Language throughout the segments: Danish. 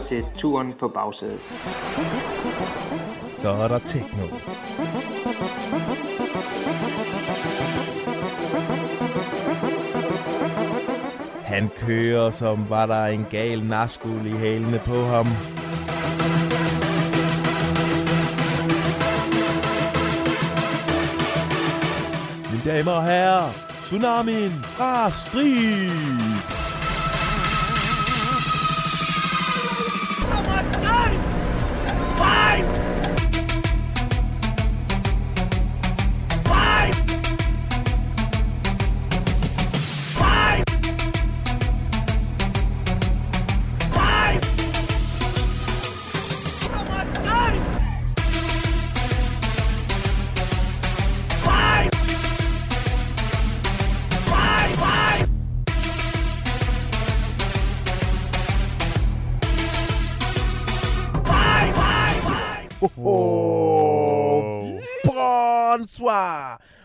lytter til Turen på bagsædet. Så er der techno. Han kører, som var der en gal naskul i hælene på ham. Mine damer og herrer, tsunamien fra Strib. Oh,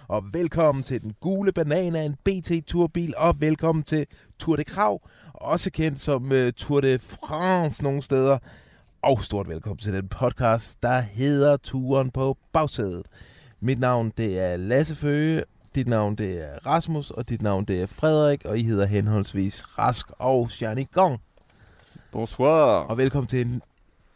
Og velkommen til den gule banan af en BT-turbil, og velkommen til Tour de Krav, også kendt som uh, Tour de France nogle steder. Og stort velkommen til den podcast, der hedder Turen på bagsædet. Mit navn det er Lasse Føge, dit navn det er Rasmus, og dit navn det er Frederik, og I hedder henholdsvis Rask og Shani Gong. Bonsoir. Og velkommen til en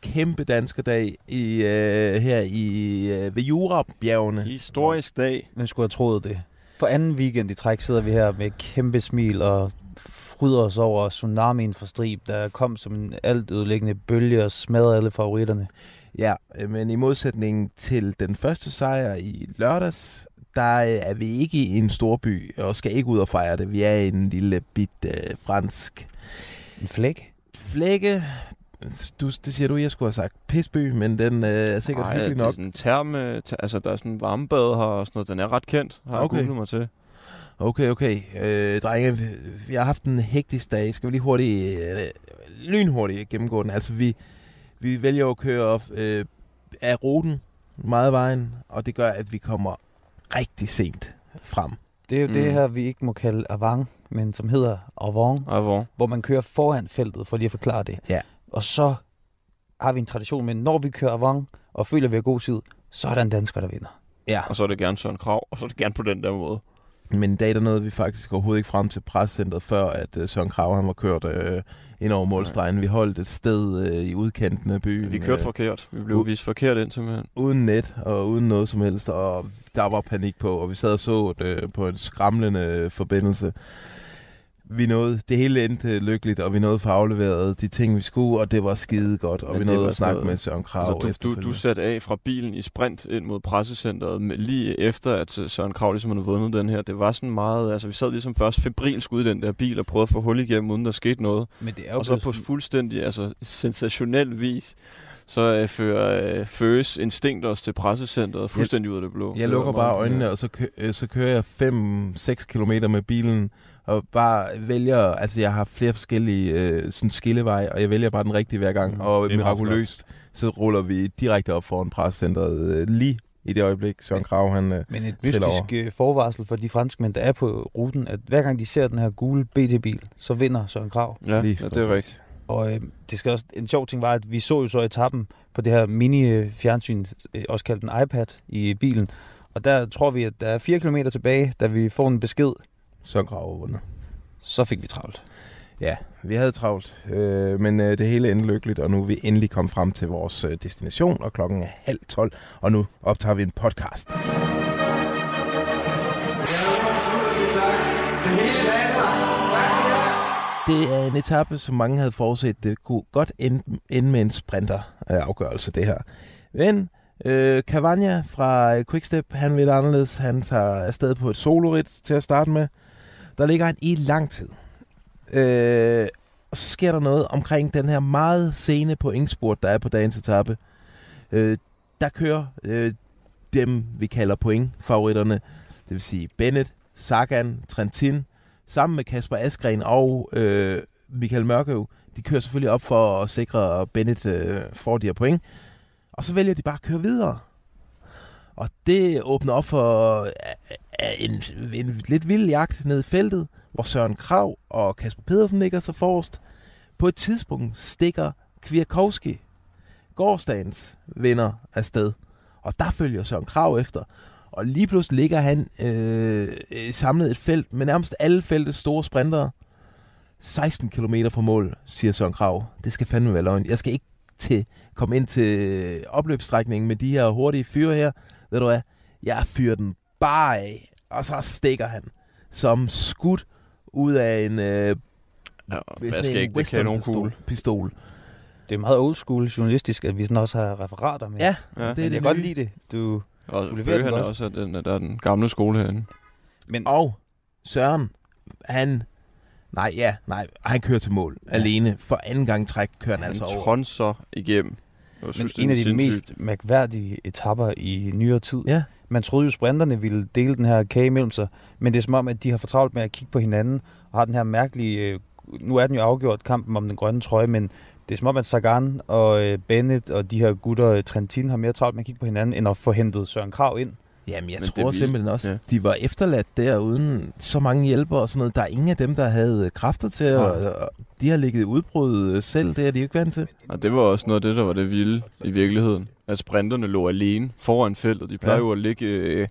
kæmpe danskerdag i, øh, her i øh, ved Jurabjergene. Historisk dag. Hvem skulle have troet det? For anden weekend i træk sidder vi her med kæmpe smil og fryder os over tsunamien fra Strib, der kom som en alt ødelæggende bølge og smadrede alle favoritterne. Ja, øh, men i modsætning til den første sejr i lørdags, der øh, er vi ikke i en stor by og skal ikke ud og fejre det. Vi er i en lille bit øh, fransk En flæk? flække. Du, det siger du, jeg skulle have sagt pisby, men den øh, er sikkert Ej, hyggelig det er nok. sådan en terme, ter, altså der er sådan en varmebad her og sådan noget. Den er ret kendt, har Okay. jeg googlet mig til. Okay, okay. Øh, drenge, vi har haft en hektisk dag. Skal vi lige hurtigt, øh, lynhurtigt gennemgå den? Altså, vi, vi vælger at køre øh, af ruten meget af vejen, og det gør, at vi kommer rigtig sent frem. Det er jo mm. det her, vi ikke må kalde avant, men som hedder avant, hvor? hvor man kører foran feltet, for lige at forklare det. Ja. Og så har vi en tradition med, når vi kører avant og føler, at vi har god tid, så er der en dansker, der vinder. Ja, Og så er det gerne Søren Krav, og så er det gerne på den der måde. men i dag der nåede vi faktisk overhovedet ikke frem til prescenteret, før at øh, Søren Krav han var kørt øh, ind over målstregen. Vi holdt et sted øh, i udkanten af byen. Vi kørte forkert. Vi blev u- vist forkert ind simpelthen. uden net og uden noget som helst, og der var panik på, og vi sad og så det på en skramlende forbindelse. Vi nåede, det hele endte lykkeligt, og vi nåede for afleveret de ting, vi skulle, og det var skide godt, og Men vi nåede at snakke sådan- med Søren Krav Altså, du, du, du satte af fra bilen i sprint ind mod pressecenteret med, lige efter, at øh, Søren Krav ligesom havde vundet den her. Det var sådan meget... Altså, vi sad ligesom først febrilsk ude i den der bil og prøvede at få hul igennem, uden der skete noget. Men det er Og så på fuldstændig altså, sensationel vis, så øh, fører øh, Føs instinkt os til pressecenteret fuldstændig ud af det blå. Jeg Det lukker bare øjnene, og så, kø- øh, så kører jeg 5-6 kilometer med bilen, og bare vælger, altså jeg har flere forskellige øh, sådan skilleveje, og jeg vælger bare den rigtige hver gang, Mm, og mirakuløst, så ruller vi direkte op foran pressecenteret øh, lige i det øjeblik, Søren Krav, han... Øh, Men et mystisk øh, forvarsel for de franskmænd, der er på ruten, at hver gang de ser den her gule BT-bil, så vinder Søren Krav. Ja, lige ja, det er rigtigt. Og øh, det skal også, en sjov ting var, at vi så jo så etappen på det her mini-fjernsyn, øh, også kaldt en iPad, i bilen. Og der tror vi, at der er 4 km tilbage, da vi får en besked, Søren Krav har vundet. så fik vi travlt. Ja, vi havde travlt, øh, men øh, det hele endte lykkeligt, og nu er vi endelig kommet frem til vores øh, destination, og klokken er halv tolv, og nu optager vi en podcast. Det er en etape, som mange havde forudset. Det kunne godt ende, ende med en sprinter-afgørelse, det her. Men øh, Cavagna fra øh, Quickstep, han vil anderledes. Han tager afsted på et solorit til at starte med. Der ligger han i lang tid. Øh, Og så sker der noget omkring den her meget sene pointspurt, der er på dagens etape. Øh, der kører øh, dem, vi kalder pointfavoritterne, det vil sige Bennett, Sagan, Trentin, sammen med Kasper Askren og øh, Michael Mørkøv. De kører selvfølgelig op for at sikre, at Bennett øh, får de her point. Og så vælger de bare at køre videre. Og det åbner op for øh, øh, en, en lidt vild jagt ned i feltet, hvor Søren Krav og Kasper Pedersen ligger så forrest. På et tidspunkt stikker Kwiatkowski, gårdsdagens vinder, afsted. Og der følger Søren Krav efter. Og lige pludselig ligger han øh, øh, samlet et felt med nærmest alle feltets store sprintere. 16 km fra mål, siger Søren Krav. Det skal fandme være løgn. Jeg skal ikke til, komme ind til opløbsstrækningen med de her hurtige fyre her. Ved du hvad? Jeg fyrer den bare af. Og så stikker han som skudt ud af en, øh, Ja, jeg skal ikke, det kan nogen kugle. pistol. Det er meget old school journalistisk, at vi sådan også har referater med. Ja, Ja. det er Men det jeg kan godt lide det. Du, Og Føge, han er også af den, der er den gamle skole herinde. men Og Søren, han... Nej, ja, nej, han kører til mål ja. alene. For anden gang træk kører han, Han altså over. tonser igennem. Jeg Men synes, en af det de er mest sindssygt. mærkværdige etapper i nyere tid. Ja. Man troede jo, sprinterne ville dele den her kage mellem sig, men det er som om, at de har fortravlt med at kigge på hinanden, og har den her mærkelige... Øh, nu er den jo afgjort, kampen om den grønne trøje, men det er som om, at Sagan og øh, Bennett og de her gutter, øh, Trentin, har mere travlt med at kigge på hinanden, end at få hentet Søren Krav ind. Jamen, jeg Men tror simpelthen også, Ja. ja. de var efterladt der uden så mange hjælpere og sådan noget. Der er ingen af dem, der havde øh, kræfter til at... Nej. og De har ligget i udbrud øh, selv, det er de jo ikke vant til. Og det var også noget af det, der var det vilde i virkeligheden. At sprinterne lå alene foran feltet. De plejer Ja. jo at ligge øh,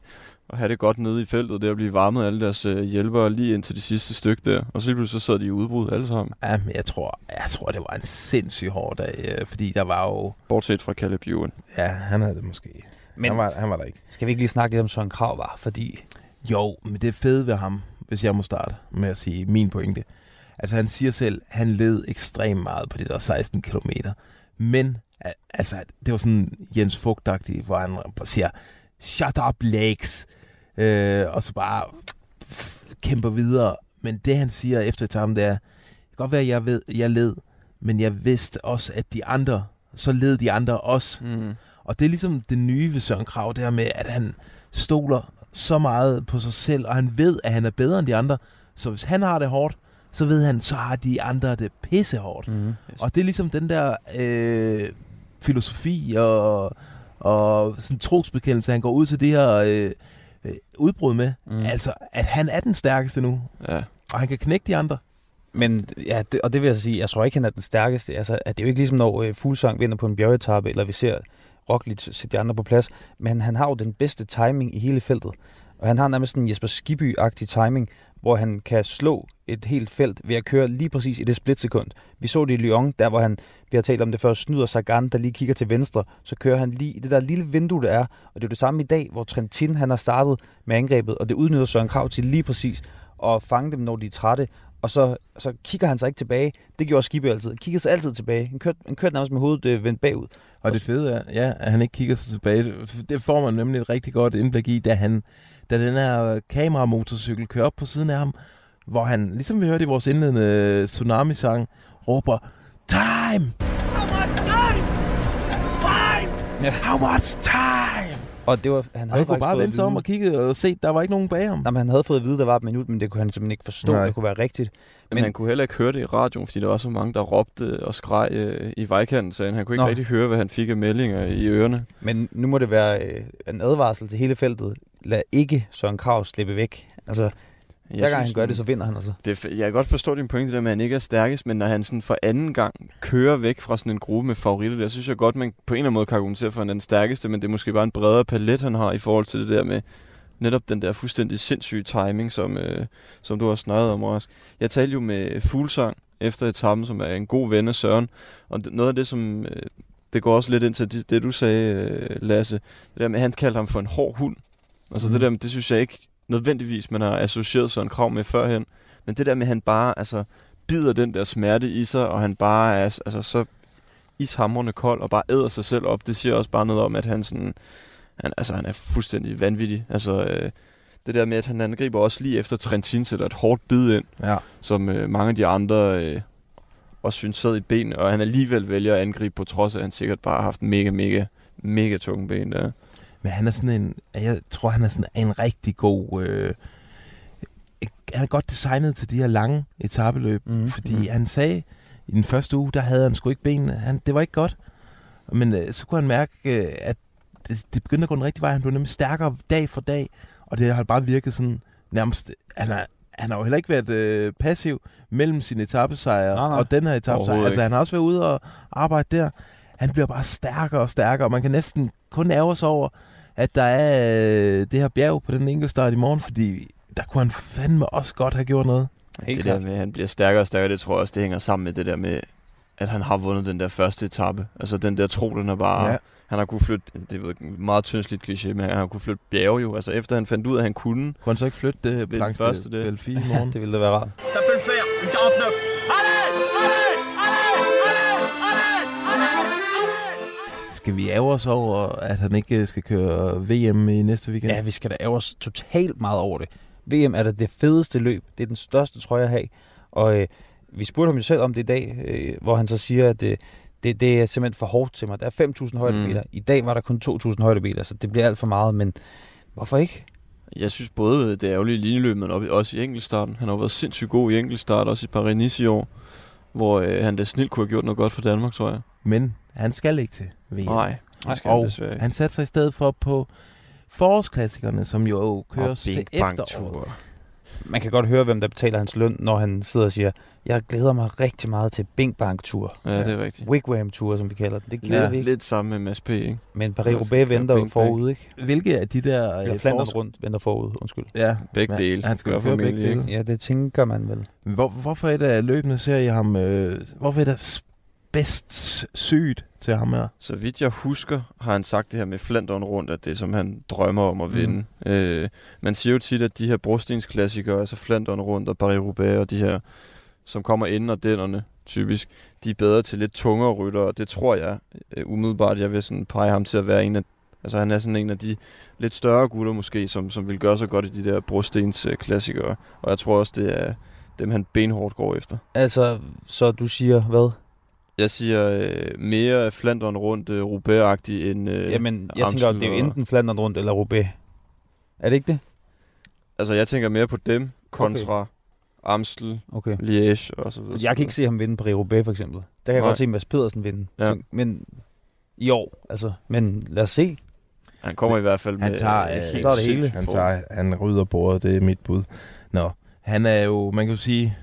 og have det godt nede i feltet, der at blive varmet af alle deres øh, hjælpere lige ind til det sidste stykke der. Og så lige pludselig så sad de i udbrud alle sammen. Ja, men jeg tror, jeg tror, det var en sindssygt hård dag, øh, fordi der var jo... Bortset fra Caleb Ewan. Ja, han havde det måske. Men han, var, han var der ikke. skal vi ikke lige snakke lidt om Søren Krav var, fordi Jo, men det fede ved ham, hvis jeg må starte med at sige min pointe. Altså han siger selv, han led ekstremt meget på de der 16 km. Men al- altså, det var sådan Jens Fugtagtigt, hvor han siger, shut up legs. Øh, og så bare kæmper videre. Men det han siger efter etappen, det er, det kan godt være, at jeg, ved, jeg led, men jeg vidste også, at de andre, så led de andre også. Mm. Og det er ligesom det nye ved Søren Krav, det her med, at han stoler så meget på sig selv, og han ved, at han er bedre end de andre. Så hvis han har det hårdt, så ved han, så har de andre det pisse hårdt. mm. Og det er ligesom den der øh, filosofi og, og sådan trosbekendelse, han går ud til det her øh, øh, udbrud med. Mm. Altså, at han er den stærkeste nu, Ja. og han kan knække de andre. Men ja, det, og det vil jeg så sige, jeg tror ikke, han er den stærkeste. Altså, at det er jo ikke ligesom, når øh, Fuglsang vinder på en bjergetappe, eller vi ser Roglic sætte de andre på plads. Men han har jo den bedste timing i hele feltet. Og han har nærmest en Jesper Skibby-agtig timing, hvor han kan slå et helt felt ved at køre lige præcis i det splitsekund. Vi så det i Lyon, der hvor han, vi har talt om det før, snyder Sagan, der lige kigger til venstre, så kører han lige i det der lille vindue, der er. Og det er jo det samme i dag, hvor Trentin han har startet med angrebet, og det udnytter Søren Krav til lige præcis at fange dem, når de er trætte, og så, så kigger han sig ikke tilbage. Det gjorde Skibby altid. Han kiggede sig altid tilbage. Han kørte, han kørte nærmest med hovedet øh, vendt bagud. Og det fede er, ja, at han ikke kigger sig tilbage. Det får man nemlig et rigtig godt indblik i, da, han, da den her kameramotorcykel kører op på siden af ham, hvor han, ligesom vi hørte i vores indledende Tsunami-sang, råber, Time! How much time? Time! How much time? Og det var, han Og havde han kunne faktisk bare vende sig at om og kigge og se, der var ikke nogen bag ham. Nej, men han havde fået at vide, at der var et minut, men det kunne han simpelthen ikke forstå, Nej. det kunne være rigtigt. Men, Men- han kunne heller ikke høre det i radioen, fordi der var så mange, der råbte og skreg øh, i vejkanten, så han kunne ikke Nå. rigtig høre, hvad han fik af meldinger i ørerne. Men nu må det være øh, en advarsel til hele feltet. Lad ikke Søren Krav slippe væk. Altså, Jeg hver gang han synes gør sådan- det, så vinder han altså. Det jeg kan godt forstå din pointe der med, at han ikke er stærkest, men når han sådan for anden gang kører væk fra sådan en gruppe med favoritter, der synes jeg godt, man på en eller anden måde kan argumentere for, at han er den stærkeste, men det er måske bare en bredere palet, han har i forhold til det der med netop den der fuldstændig sindssyge timing, som, øh, som du har snakket om, Rask. Jeg talte jo med Fuglsang efter etappen, som er en god ven af Søren, og noget af det, som... Øh, det går også lidt ind til det, det du sagde, øh, Lasse. Det der med, at han kaldte ham for en hård hund. Altså mm. det Mhm. der, det synes jeg ikke nødvendigvis, man har associeret sådan krav med førhen. Men det der med, at han bare altså, bider den der smerte i sig, og han bare er altså, så ishamrende kold og bare æder sig selv op, det siger også bare noget om, at han, sådan, han, altså, han er fuldstændig vanvittig. Altså, øh, det der med, at han angriber også lige efter Trentin sætter et hårdt bid ind, Ja. som øh, mange af de andre øh, og synes sad i benene, og han alligevel vælger at angribe, på trods af, at han sikkert bare har haft mega, mega, mega tunge ben der. Men han er sådan en, jeg tror, han er sådan en rigtig god... Øh, han er godt designet til de her lange etabeløb, mm. fordi han sagde, i den første uge, der havde han sgu ikke benene. Han, det var ikke godt. Men øh, så kunne han mærke, øh, at det, det begyndte at gå den rigtige vej. Han blev nemlig stærkere dag for dag, og det har bare virket sådan nærmest... Han har, han har jo heller ikke været øh, passiv mellem sine etappesejre og den her etappesejr. Altså, han har også været ude og arbejde der. Han bliver bare stærkere og stærkere, og man kan næsten kun ærge sig over, at der er øh, det her bjerg på den enkelte start i morgen, fordi der kunne han fandme også godt have gjort noget. Helt det klart. der med, at han bliver stærkere og stærkere, det tror jeg også, det hænger sammen med det der med, at han har vundet den der første etape. Altså den der tro, den er bare... Ja. Han har kunne flytte, det er meget tyndsligt kliché, men han har kunne flytte bjerge jo. Altså efter han fandt ud af, at han kunne, Kunne han så ikke flytte det den planks første, til det. Belfi i morgen? Det ville da være rart. Ça Skal vi ære os over, at han ikke skal køre VM i næste weekend? Ja, vi skal da ære os totalt meget over det. VM er da det fedeste løb. Det er den største trøje at have. Og øh, vi spurgte ham jo selv om det i dag, øh, hvor han så siger, at øh, det, det er simpelthen for hårdt til mig. Der er 5.000 højdemeter. Mm. I dag var der kun 2.000 højdemeter, så det bliver alt for meget. Men hvorfor ikke? jeg synes både det ærgerlige linjeløb, men også i enkeltstarten. Han har jo været sindssygt god i enkeltstart, også i Paris-Nice i år, hvor øh, han da snilt kunne have gjort noget godt for Danmark, tror jeg. Men han skal ikke til VM. Nej, det skal og han desværre ikke. han satte sig i stedet for på forårsklassikerne, som jo køres til Bing Bang efteråret. Man kan godt høre, hvem der betaler hans løn, når han sidder og siger, jeg glæder mig rigtig meget til Bing Bang Tour. Ja, det er rigtigt. Wigwam Tour, som vi kalder den. Det glæder Ja, vi ikke. lidt sammen med Mads P, ikke? Men Paris-Roubaix venter jo forud, ikke? Hvilke af de der... Eller øh, Flandern forårs- rundt venter forud, undskyld. Ja, Begge men dele. Han skal jo køre begge dele. ikke? Ja, det tænker man vel. Hvor, hvorfor er det af løbende ser I ham... Øh, hvorfor er det bedst sygt til ham her? Så vidt jeg husker, har han sagt det her med Flandern rundt, at det er som han drømmer om at vinde. Mm. Øh, man siger jo tit, at de her brostensklassikere, altså Flandern rundt og Paris-Roubaix og de her, som kommer inden og dennerne typisk, de er bedre til lidt tungere rytter, og det tror jeg øh, umiddelbart, jeg vil sådan pege ham til at være en af, altså han er sådan en af de lidt større gutter måske, som, som vil gøre sig godt i de der brostensklassikere, og jeg tror også, det er dem, han benhårdt går efter. Altså, så du siger hvad? Jeg siger øh, mere Flandern rundt øh, Roubaix-agtig end øh, Jamen, jeg tænker, Amstel det er jo og- enten Flandern rundt eller Roubaix. Er det ikke det? Altså, jeg tænker mere på dem kontra okay. Amstel, Okay. Liège og så videre. Jeg kan ikke se ham vinde på Roubaix for eksempel. Der kan jeg Nej. godt se Mads Pedersen vinde. Ja. Så- Men i år, altså. Men lad os se. Han kommer i hvert fald Han med tager, øh, øh, helt tager det hele. Han, tager, han rydder bordet, det er mit bud. Nå, han er jo, man kan jo sige,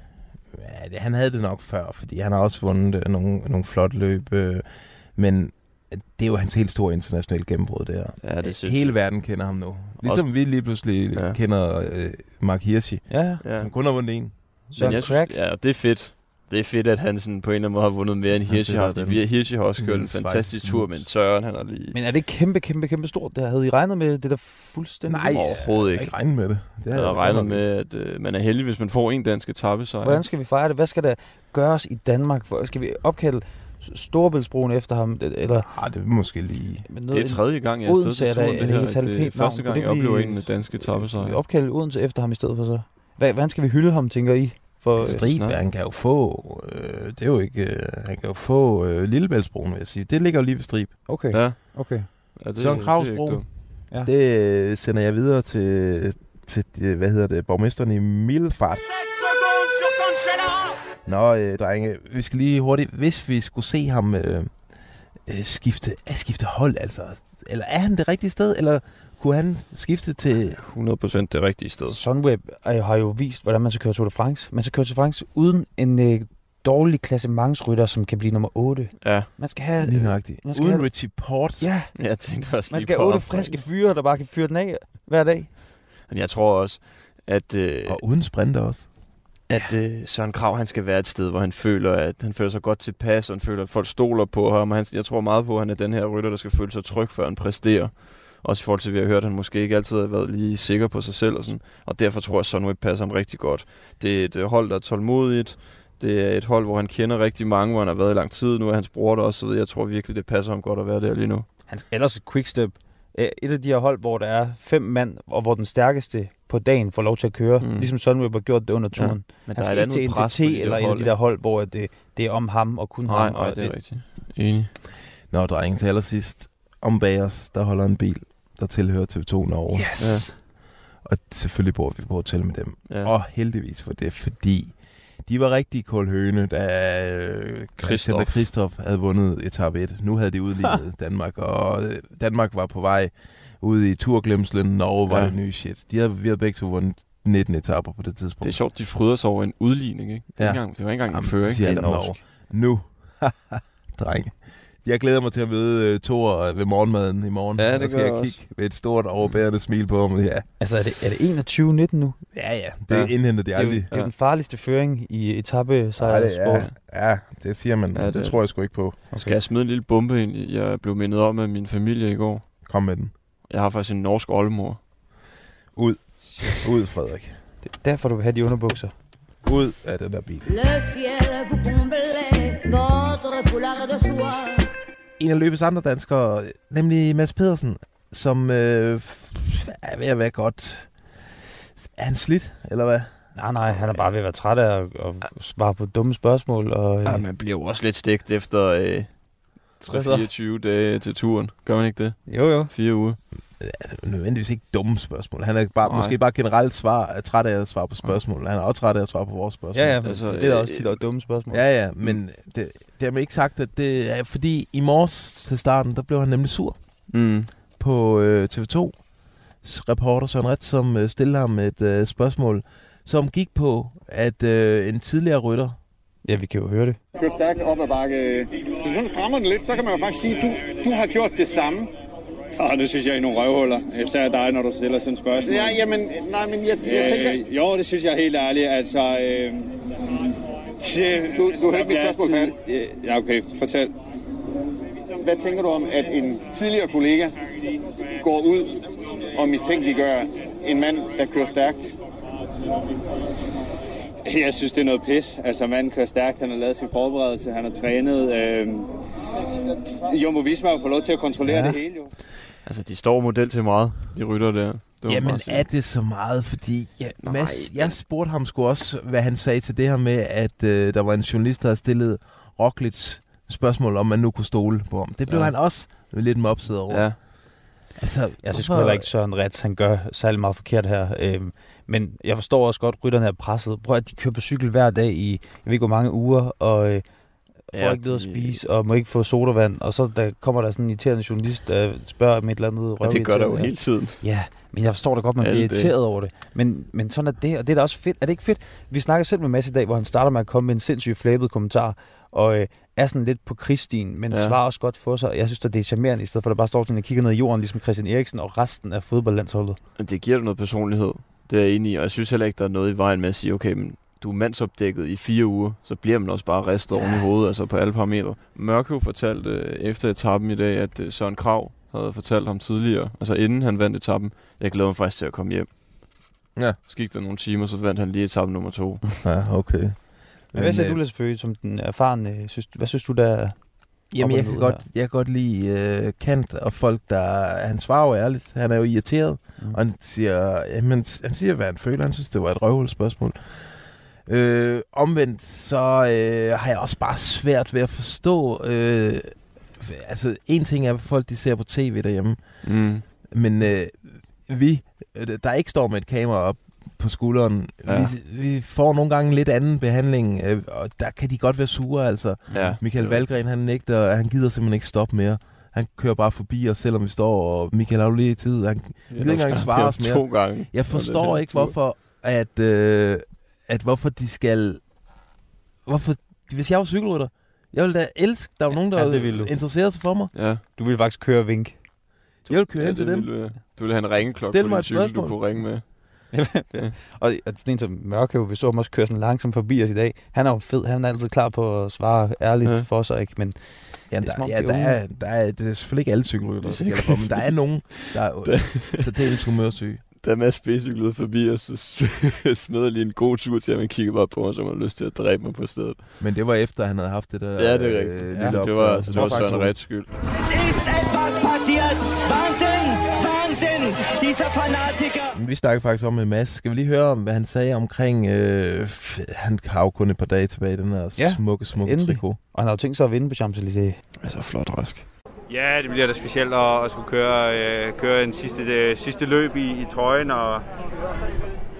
ja, det- han havde det nok før, fordi han har også vundet øh, nogle, nogle flotte løb, øh, men det er jo hans helt store internationale gennembrud der. Ja, det synes Hele jeg. verden kender ham nu. Ligesom vi lige pludselig Ja. kender øh, Mark Hirschi, Ja, ja. Som kun har vundet en. Men jeg Crack. synes, ja, det er fedt. Det er fedt, at han sådan på en eller anden måde har vundet mere end Hirschi det har. Hirschi har også gjort en fantastisk tur, men Søren han har lige... Men er det kæmpe, kæmpe, kæmpe stort? Det havde I regnet med det der fuldstændig? Nej, overhovedet jeg ikke. har ikke regnet med det. det jeg havde regnet med, at øh, man er heldig, hvis man får en dansk etape, så Hvordan skal vi fejre det? Hvad skal der gøres i Danmark? For, skal vi opkalde Storebæltsbroen efter ham? Det- Eller Ah, det er måske lige... med Det er tredje gang, jeg er Odense afsted til der- turen, er det det her. Det pænt er første gang, jeg oplever en med dansk etape, vi opkalde Odense efter ham i stedet for så? Hvad, hvordan skal vi hylde ham, tænker I? For, øh, Strib, han kan jo få... Øh, det er jo ikke... Øh, han kan jo få øh, Lillebæltsbroen, vil jeg sige. Det ligger jo lige ved Strib. okay, Ja, okay. ja det, Søren det Kraus ikke bro. dumt. Ja. Det øh, sender jeg videre til, til øh, hvad hedder det, borgmesteren i Middelfart. 7 secondes sur Cancellara Nå, øh, drenge, vi skal lige hurtigt... Hvis vi skulle se ham øh, øh, skifte, skifte hold, altså... Eller er han det rigtige sted, eller kunne han skifte til... 100% det rigtige sted. Sunweb er, har jo vist, hvordan man skal køre Tour de France. Man skal køre Tour de France uden en øh, dårlig klassementsrytter, som kan blive nummer 8. Ja, Man skal have... Lige nøjagtigt. man skal Uden have- Richie Port. Ja, jeg tænkte også man skal have otte friske fyre, der bare kan fyre den af hver dag. Men jeg tror også, at, øh, Og uden sprinter også. at øh, Søren Krav, han skal være et sted, hvor han føler, at han føler sig godt tilpas, og han føler, at folk stoler på ham. Og han, jeg tror meget på, at han er den her rytter, der skal føle sig tryg, før han præsterer. Også i forhold til, at vi har hørt, at han måske ikke altid har været lige sikker på sig selv. Og, sådan. og derfor tror jeg, at Sunweb passer ham rigtig godt. Det er et øh, hold, der er tålmodigt. Det er et hold, hvor han kender rigtig mange, hvor han har været i lang tid. Nu er hans bror der også, så jeg tror virkelig, det passer ham godt at være der lige nu. Han skal ellers Quickstep øh, et af de her hold, hvor der er fem mand, og hvor den stærkeste på dagen får lov til at køre, Mm. ligesom Sunweb har gjort det under Ja. turen. Men Han der er skal et ikke til NTT eller en af hold, de der hold, hvor det, det er om ham og kun Nej, ham. nej, og det er rigtigt. Enig. Nå, drenge, til allersidst. Om bag os, der holder en bil, der tilhører TV2 Norge. Yes. Og selvfølgelig bor vi på hotel med dem. Ja. Ja. Og heldigvis for det, fordi de var rigtig kold høne, da øh, Christian og Christoph. Havde vundet etape 1. Nu havde de udlignet Danmark, og øh, Danmark var på vej ud i turglemslen. Norge var Ja. ja. det nye shit. De havde, vi havde begge to vundet 19 etaper på det tidspunkt. Det er sjovt, de fryder sig over en udligning, ikke? Ja. Ja. Engang, det var ikke engang en fører, det ikke? Det er. Nu. Drenge. Jeg glæder mig til at møde uh, Thor øh, ved morgenmaden i morgen. Ja, det Der skal jeg jeg kigge med et stort overbærende smil på ham. Ja, Altså, er det, er det 21-19 nu? ja, ja. det Ja. indhenter de Det er, jo, det er den farligste føring i etape Ja, ja, ja, det siger man. Ja, det, det- tror jeg sgu ikke på. Skal jeg smide en lille bombe ind? Jeg blev mindet om af min familie i går. Kom med den. Jeg har faktisk en norsk oldemor. Ud, Frederik. Det er derfor, du vil have de underbukser. Ud af den der bil. Le ciel vous comblait, votre foulard de soie. En af løbets andre danskere, nemlig Mads Pedersen, som øh, er ved at være godt... Er han slidt, eller hvad? Nej, nej, han er bare ved at være træt af at, at svare på dumme spørgsmål. Og, Ja, ja, man bliver jo også lidt stegt efter øh, Hvad så? 3-24 dage til turen. Gør man ikke det? jo, jo. Fire uger. Nødvendigvis ikke dumme spørgsmål. Han er bare, Nej. måske bare generelt svar, er træt af at svare på spørgsmål. Han er også træt af at svare på vores spørgsmål. Ja, ja, men Altså, det er da også øh, tit og dumme spørgsmål. Ja, ja, men det, det har ikke sagt, at det er fordi i morges til starten, der blev han nemlig sur Mm. på øh, TV2. Reporter Søren Ret, som øh, stillede ham et øh, spørgsmål, som gik på, at øh, en tidligere rytter, Ja, vi kan jo høre det. kørt stærkt op ad bakke. Hvis du strammer den lidt, så kan man jo faktisk sige, at du, du har gjort det samme. Ah, det synes jeg er nogle røvhuller. Især dig, når du stiller sådan et spørgsmål. Ja, jamen, nej, men jeg, jeg tænker... Øh, jo, det synes jeg er helt ærligt. Altså, øh, Du- du har ikke mit spørgsmål færdigt. Ja, okay. Fortæl. Hvad tænker du om, at en tidligere kollega går ud og mistænkeliggør en mand, der kører stærkt? Jeg synes, det er noget pis. Altså, manden kører stærkt. Han har lavet sin forberedelse. Han har trænet. Øh, Jumbo Visma har fået lov til at kontrollere Ja. det hele, jo. Altså, de står model til meget, de rytter der. Det jamen er det så meget? Fordi ja, Nej, Mads, jeg spurgte ham sgu også, hvad han sagde til det her med, at øh, der var en journalist, der havde stillet Roglic spørgsmål, om man nu kunne stole på ham. Det blev Ja. han også lidt mopset over. Ja. Altså, Jeg synes hvorfor- heller ikke, Søren Rets, han gør særlig meget forkert her. Øhm, men jeg forstår også godt, at rytterne er presset. Prøv at de kører på cykel hver dag i, jeg ved ikke hvor mange uger, og øh, får Ja, ikke noget at spise, og må ikke få sodavand. Og så der kommer der sådan en irriterende journalist, der spørger om et eller andet Og det gør der jo hele tiden. Ja, men jeg forstår da godt, man bliver Alle dage. irriteret over det. Men, men sådan er det, og det er da også fedt. Er det ikke fedt? Vi snakker selv med Mads i dag, hvor han starter med at komme med en sindssygt flabet kommentar, og øh, er sådan lidt på krigsstien, men Ja. ja. svarer også godt for sig. Jeg synes da, det er charmerende, i stedet for at der bare står sådan og kigger ned i jorden, ligesom Christian Eriksen og resten af fodboldlandsholdet. Det giver dig noget personlighed. Det er jeg enig i, og jeg synes heller ikke, der er noget i vejen med at sige, okay, men du er mandsopdækket i fire uger, så bliver man også bare ristet oven i hovedet, altså på alle parametre. Mørkøv fortalte øh, efter etappen i dag, at øh, Søren Krav havde fortalt ham tidligere, altså inden han vandt etappen, jeg glæder mig faktisk til at komme hjem. Ja. Så gik der nogle timer, så vandt han lige etappen nummer to. Ja, okay. Men hvad siger øh, du, Lasse Føge, som den erfarne? Synes, hvad synes du, der Jamen, jeg kan, godt, jeg kan godt lide øh, Kant og folk, der... Han svarer jo ærligt. Han er jo irriteret. Mm. Og han siger, jamen, han siger, hvad han føler. Han synes, det var et røvhul spørgsmål. Øh, omvendt, så øh, har jeg også bare svært ved at forstå... Øh, altså, en ting er, hvad folk de ser på tv derhjemme. Mm. Men øh, vi, øh, der ikke står med et kamera op på skulderen, Ja. vi, vi får nogle gange lidt anden behandling, øh, og der kan de godt være sure, altså. Ja, Michael Valgren, han nægter, han gider simpelthen ikke stoppe mere. Han kører bare forbi os, selvom vi står, og Michael har jo lige tid. Han, Ja, ikke engang svare var os mere. To gange. jeg forstår ikke, hvorfor, at, øh, at hvorfor de skal... Hvorfor, hvis jeg var cykelrytter, jeg ville da elske, der var nogen, der Ja, ja, det ville du. interesserede sig for mig. Ja, Du ville faktisk køre og vink. Jeg ville køre ja hen til det dem. ville, du ville have en ringeklokke Stil på mig din cykel, du kunne ringe med. og, og sådan en som Mørkøv, vi så ham også køre sådan langsomt forbi os i dag. Han er jo fed, han er altid klar på at svare ærligt Ja. ja. for sig, ikke? Men Ja, Det er der, ja der, er er, der er, det er selvfølgelig ikke alle cykelrytter, der for, men der er nogen, der er så det er humørsyge. Da Mads B. cyklede forbi, og så smed jeg lige en god tur til, at man kiggede bare på mig, så man lyst til at dræbe mig på stedet. Men det var efter, at han havde haft det der... Ja, det er rigtigt. øh, Ja, det var, altså, det var Søren så. Rets skyld. Es ist etwas passiert. Wahnsinn! Wahnsinn! Dieser Fanatiker! Men Vi snakkede faktisk om med Mads. Skal vi lige høre, om, hvad han sagde omkring... Øh, han har jo kun et par dage tilbage, i den her Ja, smukke, smukke endelig. trikot. Og han har jo tænkt sig at vinde på Champs-Élysées. Altså, flot rask. Ja, det bliver da specielt at, at skulle køre, øh, køre en sidste, det, sidste løb i, i trøjen, og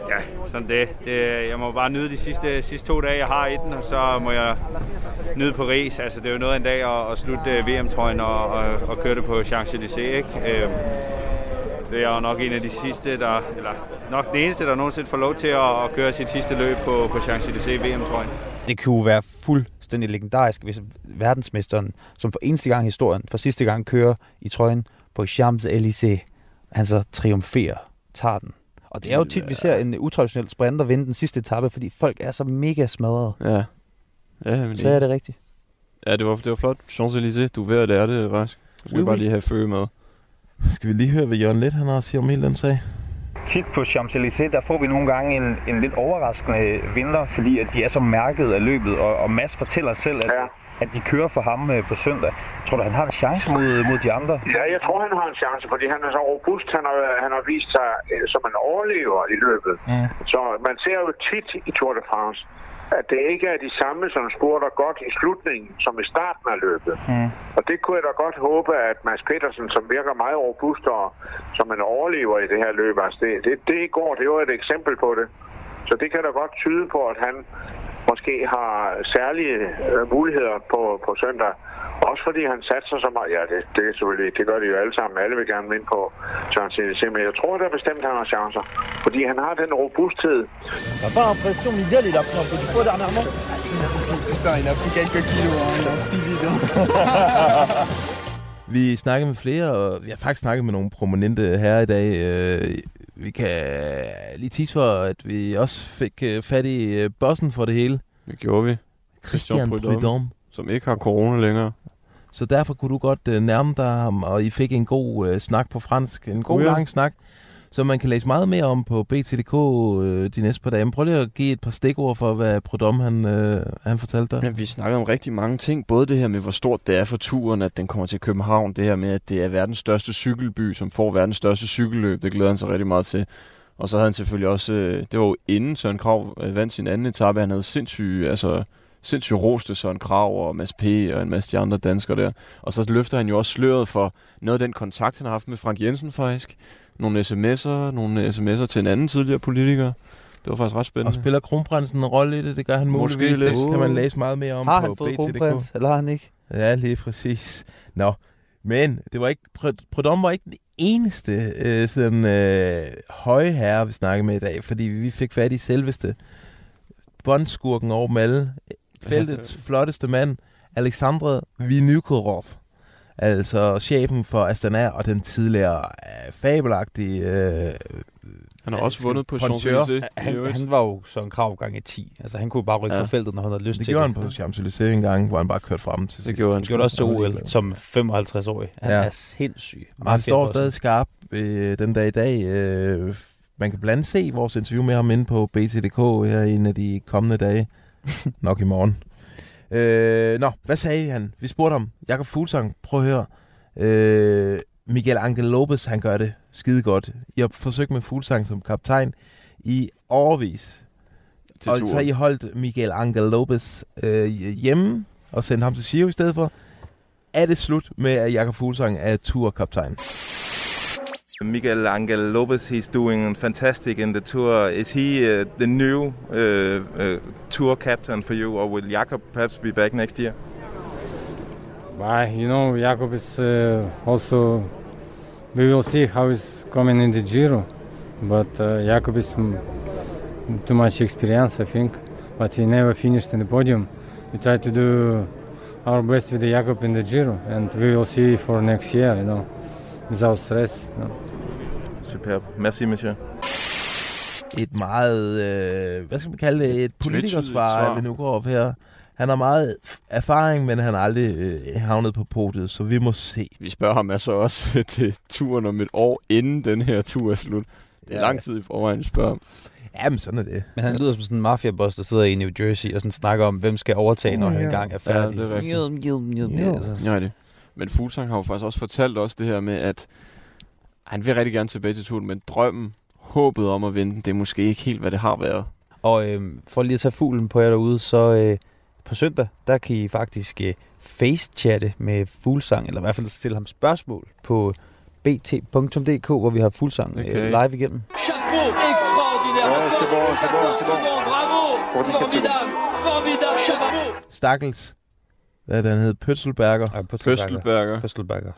ja, sådan det. det. Jeg må bare nyde de sidste, sidste to dage, jeg har i den, og så må jeg nyde Paris. Altså, det er jo noget af en dag at, at slutte øh, VM-trøjen og, og, og køre det på Champs-Élysées, ikke? Øh, det er jo nok en af de sidste, der, eller nok den eneste, der nogensinde får lov til at, at køre sit sidste løb på, på Champs-Élysées VM-trøjen. Det kunne være fuldstændig legendarisk, hvis verdensmesteren, som for eneste gang i historien, for sidste gang kører i trøjen på Champs-Élysées, han så triumferer, tager den. Og det er jo tit, vi ser en utraditionel sprinter vinde den sidste etape, fordi folk er så mega smadrede. Ja. Ja, men Så er det rigtigt. Ja, det var, det var flot. Champs-Élysées, du er ved at lære det, Rask. Du skal Oui, bare oui. lige have fø med. Skal vi lige høre, hvad Jørgen Let han har at sige om hele den sag? Tit på Champs-Élysées, der får vi nogle gange en, en lidt overraskende vinder, fordi at de er så mærket af løbet, og, og Mads fortæller selv, at, ja. at de kører for ham øh, på søndag. Tror du, han har en chance mod, mod de andre? Ja, jeg tror, han har en chance, fordi han er så robust. Han har, han har vist sig øh, som en overlever i løbet. Mm. Så man ser jo tit i Tour de France, at det ikke er de samme, som spurter godt i slutningen, som i starten af løbet. Mm. Og det kunne jeg da godt håbe, at Mads Petersen, som virker meget robust og som en overlever i det her løb, altså det, det, det i går, det var et eksempel på det. Så det kan da godt tyde på, at han måske har særlige øh, muligheder på, på søndag. Også fordi han satser så meget. Ja, det, det, er selvfølgelig, det gør de jo alle sammen. Alle vil gerne vinde på Champs-Élysées. Men jeg tror da bestemt, han har chancer. Fordi han har den robusthed. T'as pas l'impression, Miguel, il a pris un peu du poids dernièrement Ah si, si, si, putain, il a pris quelques kilos, hein. il a un petit vide. Vi snakkede med flere, og vi har faktisk snakket med nogle prominente her i dag. Øh, Vi kan lige tease for, at vi også fik øh, fat i øh, bossen for det hele. Det gjorde vi. Christian Prudhomme. Som ikke har corona længere. Så derfor kunne du godt øh, nærme dig ham, og I fik en god øh, snak på fransk. En god Ja. lang snak, som man kan læse meget mere om på BT.dk øh, de næste par dage. Men prøv lige at give et par stikord for, hvad Prodom han, øh, han fortalte dig. Ja, vi snakkede om rigtig mange ting. Både det her med, hvor stort det er for turen, at den kommer til København. Det her med, at det er verdens største cykelby, som får verdens største cykelløb. Det glæder han sig rigtig meget til. Og så havde han selvfølgelig også... øh, Det var jo inden Søren Krav øh, vandt sin anden etape. Han havde sindssygt... Altså, sindssygt roste Søren Krav og Mads P. og en masse de andre danskere der. Og så løfter han jo også sløret for noget af den kontakt, han har haft med Frank Jensen faktisk. Nogle sms'er, nogle sms'er til en anden tidligere politiker. Det var faktisk ret spændende. Og spiller kronprinsen en rolle i det? Det gør han Måske muligvis. lidt. Det kan man læse meget mere om Har på han fået BT.dk. kronprins, eller har han ikke? Ja, lige præcis. Nå, men det var ikke, Pr- Prudhomme var ikke den eneste øh, sådan, øh, høje herre, vi snakkede med i dag, fordi vi fik fat i selveste bondskurken over dem alle. Feltets flotteste mand, Alexandre Vinokurov. Altså chefen for Astana og den tidligere øh, fabelagtige... Øh, Han har også vundet på. Champs-Élysées. Han, han var jo Søren Krav gange 10. Altså, han kunne bare rykke Ja. fra feltet, når han havde lyst Det til gjorde han på Champs-Élysées en gang, hvor han bare kørte frem til sidst. gjorde han Han gjorde det også til OL som 55-årig. Han Ja. ja. er sindssyg. Og han står stadig skarp øh, den dag i dag. Øh, man kan blandt andet se vores interview med ham inde på BT.dk her en af de kommende dage. Nok i morgen. Øh, nå, hvad sagde han? Vi spurgte ham. Jakob Fuglsang, prøv at høre. Øh, Miguel Angel Lopez, han gør det skide godt. I har forsøgt med Fuglsang som kaptajn i overvis. Til og så har I holdt Miguel Angel Lopez øh, hjemme og sendt ham til Sio i stedet for. Er det slut med, at Jakob Fuglsang er turkaptajn? Miguel Angel Lopez, he's doing fantastic in the tour. Is he uh, the new uh, uh, tour captain for you, or will Jakob perhaps be back next year? But you know, Jakob is uh, also. We will see how he's coming in the Giro, but uh, Jakob is too much experience, I think. But he never finished in the podium. We try to do our best with the Jakob in the Giro, and we will see for next year. You know, without stress. Know. Superb. Merci, monsieur. et meget, øh, hvad skal man kalde det, et politikersvar Vinogrov her. Han har meget erfaring, men han har aldrig øh, havnet på podiet, så vi må se. Vi spørger ham altså også til turen om et år, inden den her tur er slut. Det er lang tid i forvejen, at spørge om. Jamen, sådan er det. Men han lyder som sådan en mafiaboss, der sidder i New Jersey og sådan snakker om, hvem skal overtage, når Oh, han ja. engang er Ja, færdig. det er rigtigt. Njød, njød, njød, njød. Altså, Ja, det. Men Fuglsang har jo faktisk også fortalt os det her med, at han vil rigtig gerne tilbage til turen, men drømmen, håbet om at vinde, det er måske ikke helt, hvad det har været. Og øh, for lige at tage fuglen på jer derude, så øh, på søndag, der kan I faktisk øh, face-chatte med Fuglsang, eller i hvert fald stille ham spørgsmål på bt.dk, hvor vi har Fuglsang øh, Okay. live igennem. Chapeau, extraordinaire. C'est bon, c'est bon, c'est bon. Bravo, Pour 17 formidable, formidable, chapeau. Stakkels, hvad er det, han hed, Pøtselberger, Ja, Pøstelberger. Pøstelberger.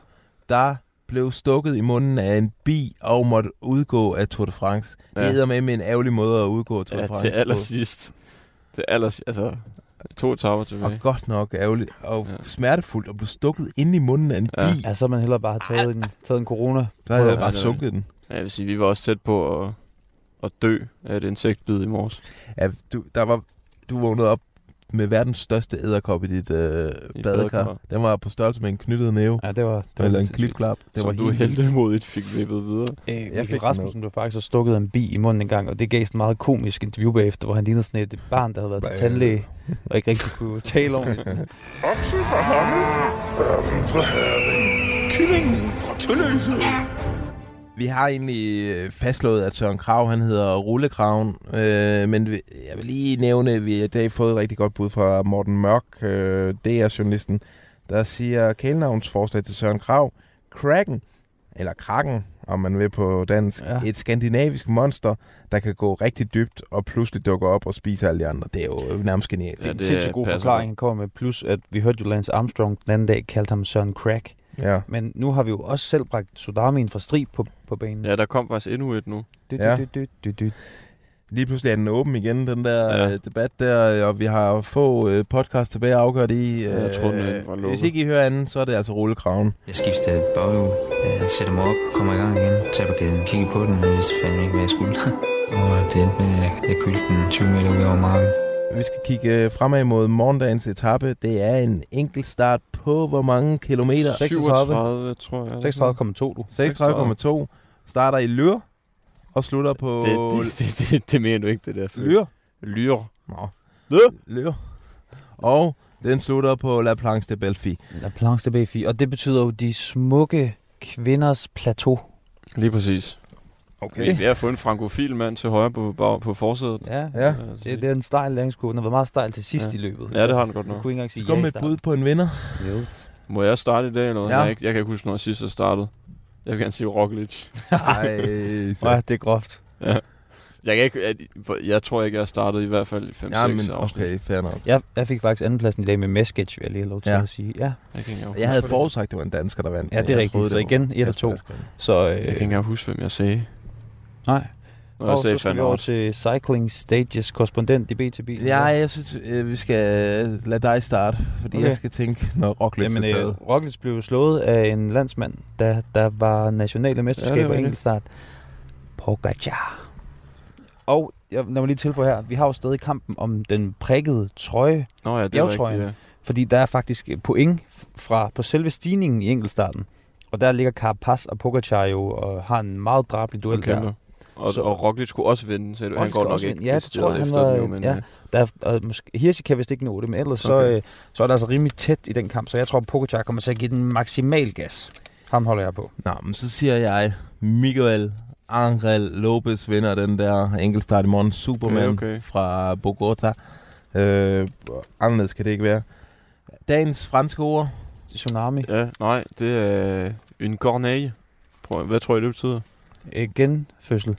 der blev stukket i munden af en bi og måtte udgå af Tour de France. Ja. Det er med med en ærgerlig måde at udgå af Tour Ja, de France. til allersidst. Til allersidst, altså to etapper Og tilbage. godt nok ærgerligt og ja. Smertefuldt at blive stukket ind i munden af en Ja. bi. Ja, så har man hellere bare taget en, taget en corona. Der havde jeg bare sunket den. Ja, jeg vil sige, vi var også tæt på at, at dø af et insektbid i morges. Ja, du, der var, du vågnede op med verdens største æderkop i dit øh, I badekar. Den var på størrelse med en knyttet næve. Ja, det var... Det var Eller en sindssygt. klipklap. Det Som var du heldemodigt fik vippet videre. Øh, Jeg Michael fik Rasmussen blev faktisk stukket af en bi i munden en gang, og det gav sådan et meget komisk interview bagefter, hvor han lignede sådan et barn, der havde været til Bæh. tandlæge, og ikke rigtig kunne tale ordentligt. Okse fra Hammel, ørnen fra Herning, kyllingen fra Tølløse. Vi har egentlig øh, fastslået, at Søren Krav, han hedder Rullekraven. Øh, men jeg vil lige nævne, at vi har i dag fået et rigtig godt bud fra Morten Mørk, øh, DR-journalisten, der siger kælenavnsforslag til Søren Krav. Kraken, eller Kraken, om man vil på dansk. Ja. Ja. Et skandinavisk monster, der kan gå rigtig dybt og pludselig dukker op og spise alle de andre. Det er jo nærmest genialt. Det er en sindssygt god forklaring, han kommer med. Plus, at vi hørte jo Lance Armstrong den anden dag kaldte ham Søren Crack. Ja. Men nu har vi jo også selv bragt Sudamien fra strid på, på banen. Ja, der kom faktisk endnu et nu. Du, Ja. du, du, du, du. Lige pludselig er den åben igen, den der Ja. ja. debat der, og vi har få øh, podcast tilbage at afgøre det i. Jeg troede, den var hvis lukket. ikke I hører anden, så er det altså rullekraven. Jeg skiftede baghjul, øh, sætter mig op, kommer i gang igen, taber kæden, kigger på den, og vidste fandme ikke, hvad jeg skulle. og det endte med, at jeg kyldte den 20 meter ud over marken. Vi skal kigge øh, fremad mod morgendagens etape. Det er en enkelt start på hvor mange kilometer? 37, tror jeg. 36,2 du. 36,2. Starter i Lyr og slutter på Det, det, det, det, det mener du ikke, det der. Lyr. Lyr. Nå. Lyr. Lyr. Og den slutter på La Planche de Belfi. La Planche de Béfi. Og det betyder jo de smukke kvinders plateau. Lige præcis. Okay. Vi er ved at få en frankofil mand til højre på, på, på forsædet. Ja, Ja. det, det er en stejl læringskurve. Den har været meget stejl til sidst Ja. i løbet. Ja, det har den godt Jeg nok. kunne ikke engang sige Så kom ja med et bud på en vinder. Yes. Må jeg starte i dag, eller hvad? Ja. Jeg, jeg kan ikke huske, når sidst jeg startede. Jeg vil gerne sige Roglic. Ej, så. Det er groft. ja. Jeg, kan ikke, jeg, jeg tror ikke, jeg har startet i hvert fald i 5-6 Ja, men afsnit. okay, fair nok. Jeg, jeg fik faktisk andenpladsen i dag med Meskage, vil jeg lige have lov til Ja. at sige. Ja, Jeg kan ikke Jeg havde forudsagt, at det var en dansker, der vandt. ja det er jeg troede, rigtigt. Så igen, et og to. Så, Jeg kan ikke øh, engang huske, hvem jeg sagde. Nej. Og sagde så skal vi over til Cycling Stages korrespondent i BTB. Ja, jeg synes, øh, vi skal øh, lade dig starte, fordi Okay. jeg skal tænke, når Roglic Jamen, er øh, taget. Roglic blev slået af en landsmand, da der var nationale Ja, mesterskaber ja, i enkeltstart. Pogacar. Og jeg, lad mig lige tilføje her, vi har jo stadig kampen om den prikkede trøje, Nå ja, det er rigtigt, fordi der er faktisk point fra på selve stigningen i enkeltstarten. Og der ligger Carapaz og Pogacar jo og har en meget drabelig ja. duel der. Og, Så- og Roglic skulle også vinde, så han Roglic går skulle nok også ikke. Ja, det tror han efter var- den jo, men ja. øh, Der er, og måske, Hirschi kan vist ikke nå det, men ellers okay. Okay. så, øh, så er der altså rimelig tæt i den kamp, så jeg tror, Pogacar kommer til at give den maksimal gas. Ham holder jeg på. Nå, men så siger jeg, Miguel Angel Lopez vinder den der enkeltstart i morgen. Superman Ja, okay. fra Bogota. Øh, anderledes kan det ikke være. Dagens franske ord. Tsunami. Ja, nej, det er en corneille. Prøv, hvad tror I, det betyder? Øh, Genfødsel.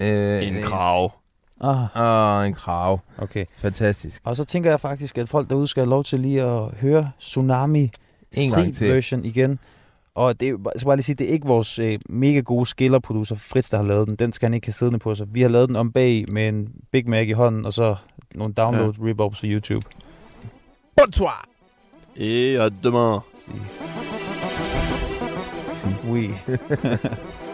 Øh, En krav. Ah, Åh, en krav. okay. Fantastisk. Og så tænker jeg faktisk, at folk derude skal have lov til lige at høre Tsunami En gang street til. version igen. Og det, er skal bare lige sige, det er ikke vores øh, mega gode skillerproducer Fritz, der har lavet den. Den skal han ikke have siddende på sig. Vi har lavet den om bag med en Big Mac i hånden, og så nogle download ja. rip-ups på YouTube. Bonsoir. Et à demain. Oui.